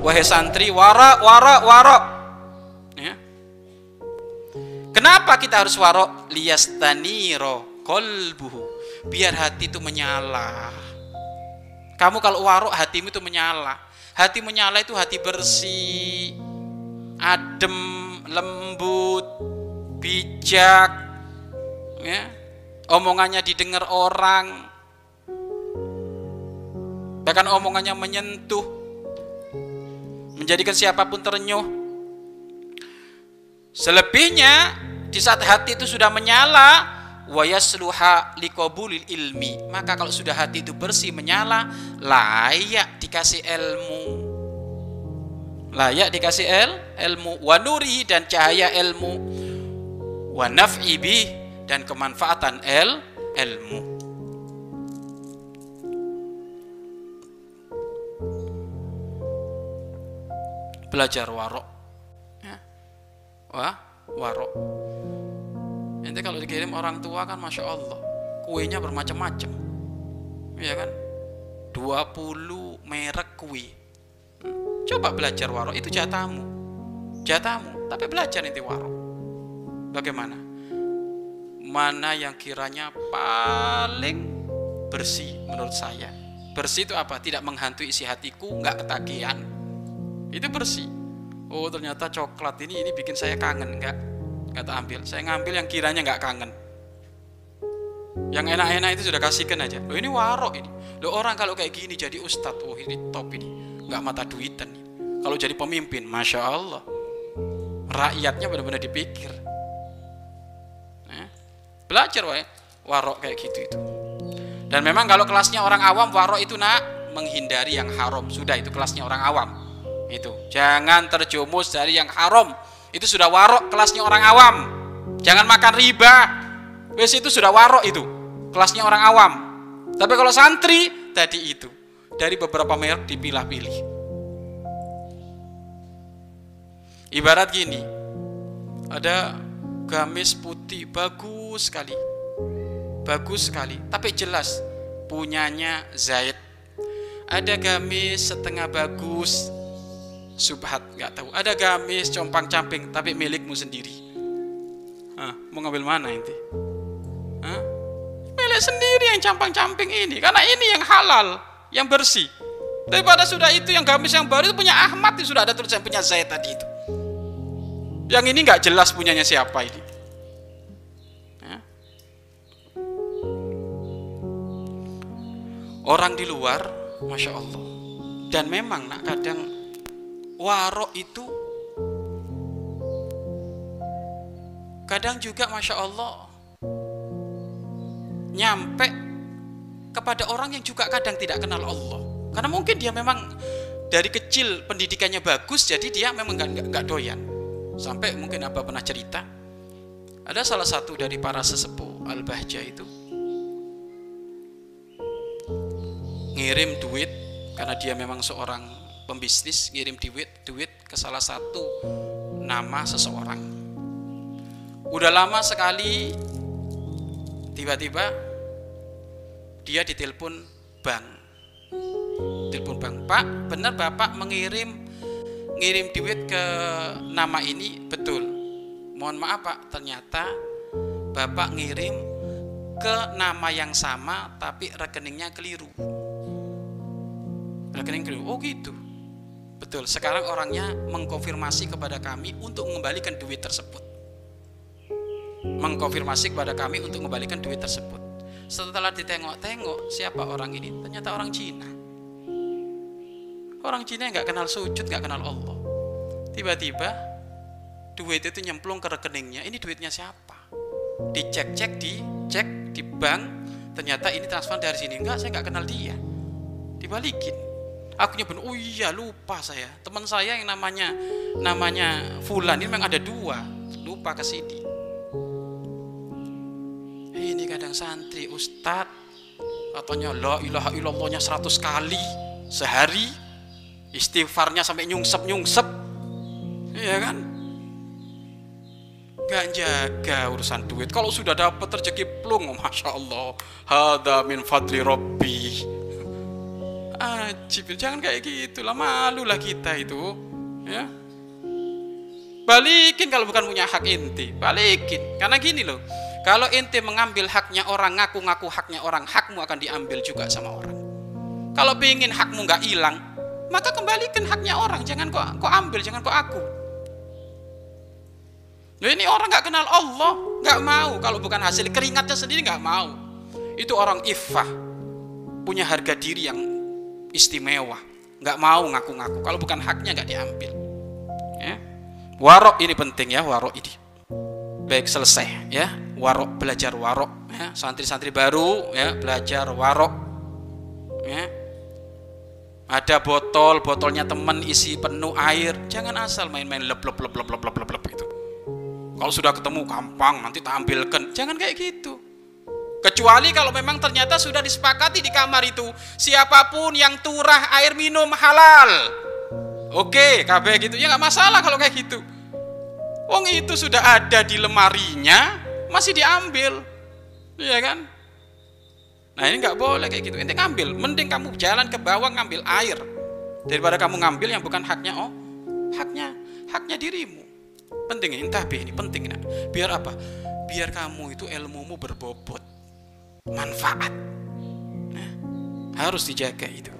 Wahai santri, wara, wara, wara. Ya. Kenapa kita harus warok? Liyastaniro kolbuhu. Biar hati itu menyala. Kamu kalau warok hatimu itu menyala. Hati menyala itu hati bersih, adem, lembut, bijak. Ya. Omongannya didengar orang. Bahkan omongannya menyentuh menjadikan siapa pun terenyuh. Selebihnya di saat hati itu sudah menyala wa yasluha liqabulil ilmi, maka kalau sudah hati itu bersih menyala, layak dikasih ilmu. Layak dikasih el, ilmu wa nuri dan cahaya ilmu wa naf'i dan kemanfaatan el, ilmu. belajar warok. Ya. wah warok. Nanti kalau dikirim orang tua kan masya Allah kuenya bermacam-macam. Ya kan? 20 merek kue coba belajar warok. Itu jatamu jatamu tapi belajar nanti warok bagaimana? Mana yang kiranya paling bersih menurut saya? Bersih itu apa? Tidak menghantui isi hatiku nggak ketagihan. Itu bersih. Oh ternyata coklat ini ini bikin saya kangen enggak tak ambil. Saya ngambil yang kiranya enggak kangen. Yang enak-enak itu sudah kasihkan aja. Oh ini warok ini. Lo orang kalau kayak gini jadi ustadz oh ini top ini. Enggak mata duitan kalau jadi pemimpin masya Allah. Rakyatnya benar-benar dipikir? Belajar wae. Warok kayak gitu itu. Dan memang kalau kelasnya orang awam warok itu nak menghindari yang haram. Sudah itu kelasnya orang awam. Itu. Jangan terjumus dari yang haram. Itu sudah warok kelasnya orang awam. Jangan makan riba. Wes itu sudah warok itu. Kelasnya orang awam. Tapi kalau santri tadi itu. Dari beberapa merek dipilah-pilih. Ibarat gini. Ada gamis putih bagus sekali. Bagus sekali. Tapi jelas punyanya Zaid. Ada gamis setengah bagus. Subhat nggak tahu. Ada gamis compang camping tapi milikmu sendiri. Hah, mau ngambil mana inti? Hah? milik sendiri yang campang camping ini karena ini yang halal yang bersih. Daripada sudah itu yang gamis yang baru itu punya Ahmad itu sudah ada tulisan punya Zaid tadi itu yang ini nggak jelas punyanya siapa ini. Orang di luar masya Allah. Dan memang nak kadang warok itu kadang juga masya Allah nyampe kepada orang yang juga kadang tidak kenal Allah. Karena mungkin dia memang dari kecil pendidikannya bagus jadi dia memang nggak doyan sampai mungkin apa pernah cerita ada salah satu dari para sesepuh al bahja itu ngirim duit karena dia memang seorang pembisnis ngirim duit duit ke salah satu nama seseorang. Udah lama sekali tiba-tiba dia ditelepon bank. Telepon bank, "Pak, benar Bapak mengirim ngirim duit ke nama ini?" "Betul." "Mohon maaf, Pak, ternyata Bapak ngirim ke nama yang sama tapi rekeningnya keliru." Rekening keliru. Oh gitu. Betul, sekarang orangnya mengkonfirmasi kepada kami untuk mengembalikan duit tersebut. Mengkonfirmasi kepada kami untuk mengembalikan duit tersebut. Setelah ditengok-tengok, siapa orang ini? Ternyata orang Cina. Orang Cina yang nggak kenal sujud, nggak kenal Allah. Tiba-tiba duit itu nyemplung ke rekeningnya. Ini duitnya siapa? Dicek-cek, dicek di bank. Ternyata ini transfer dari sini. Enggak, saya nggak kenal dia. Dibalikin aku nyebut oh iya lupa saya teman saya yang namanya namanya Fulan ini memang ada dua lupa ke sini ini kadang santri ustad katanya la ilaha illallahnya seratus kali sehari istighfarnya sampai nyungsep nyungsep iya kan Gak jaga urusan duit. Kalau sudah dapat rezeki plung, masya Allah, hada min fadli robbi. Ajib, jangan kayak gitu lah, malu lah kita itu, ya. Balikin kalau bukan punya hak inti, balikin. Karena gini loh, kalau inti mengambil haknya orang, ngaku-ngaku haknya orang, hakmu akan diambil juga sama orang. Kalau pengen hakmu nggak hilang, maka kembalikan haknya orang. Jangan kok kok ambil, jangan kok aku. Nah, ini orang nggak kenal Allah, nggak mau. Kalau bukan hasil keringatnya sendiri nggak mau. Itu orang ifah, punya harga diri yang istimewa, nggak mau ngaku-ngaku. Kalau bukan haknya nggak diambil. Warok ini penting ya, warok ini. Baik selesai ya, warok belajar warok ya, santri-santri baru ya belajar warok ya. Ada botol, botolnya teman isi penuh air, jangan asal main-main lep lep lep lep lep lep lep, itu. Kalau sudah ketemu gampang nanti tampilkan, jangan kayak gitu. Kecuali kalau memang ternyata sudah disepakati di kamar itu, siapa pun yang turah air minum halal. Oke, KB gitu ya nggak masalah kalau kayak gitu. Wong itu sudah ada di lemarinya, masih diambil, iya kan? Nah ini nggak boleh kayak gitu. Ente ngambil, mending kamu jalan ke bawah ngambil air daripada kamu ngambil yang bukan haknya. Oh, haknya, haknya dirimu. Penting ini, entah ini penting nak. Biar apa? Biar kamu itu ilmumu berbobot, manfaat. Nah, harus dijaga itu.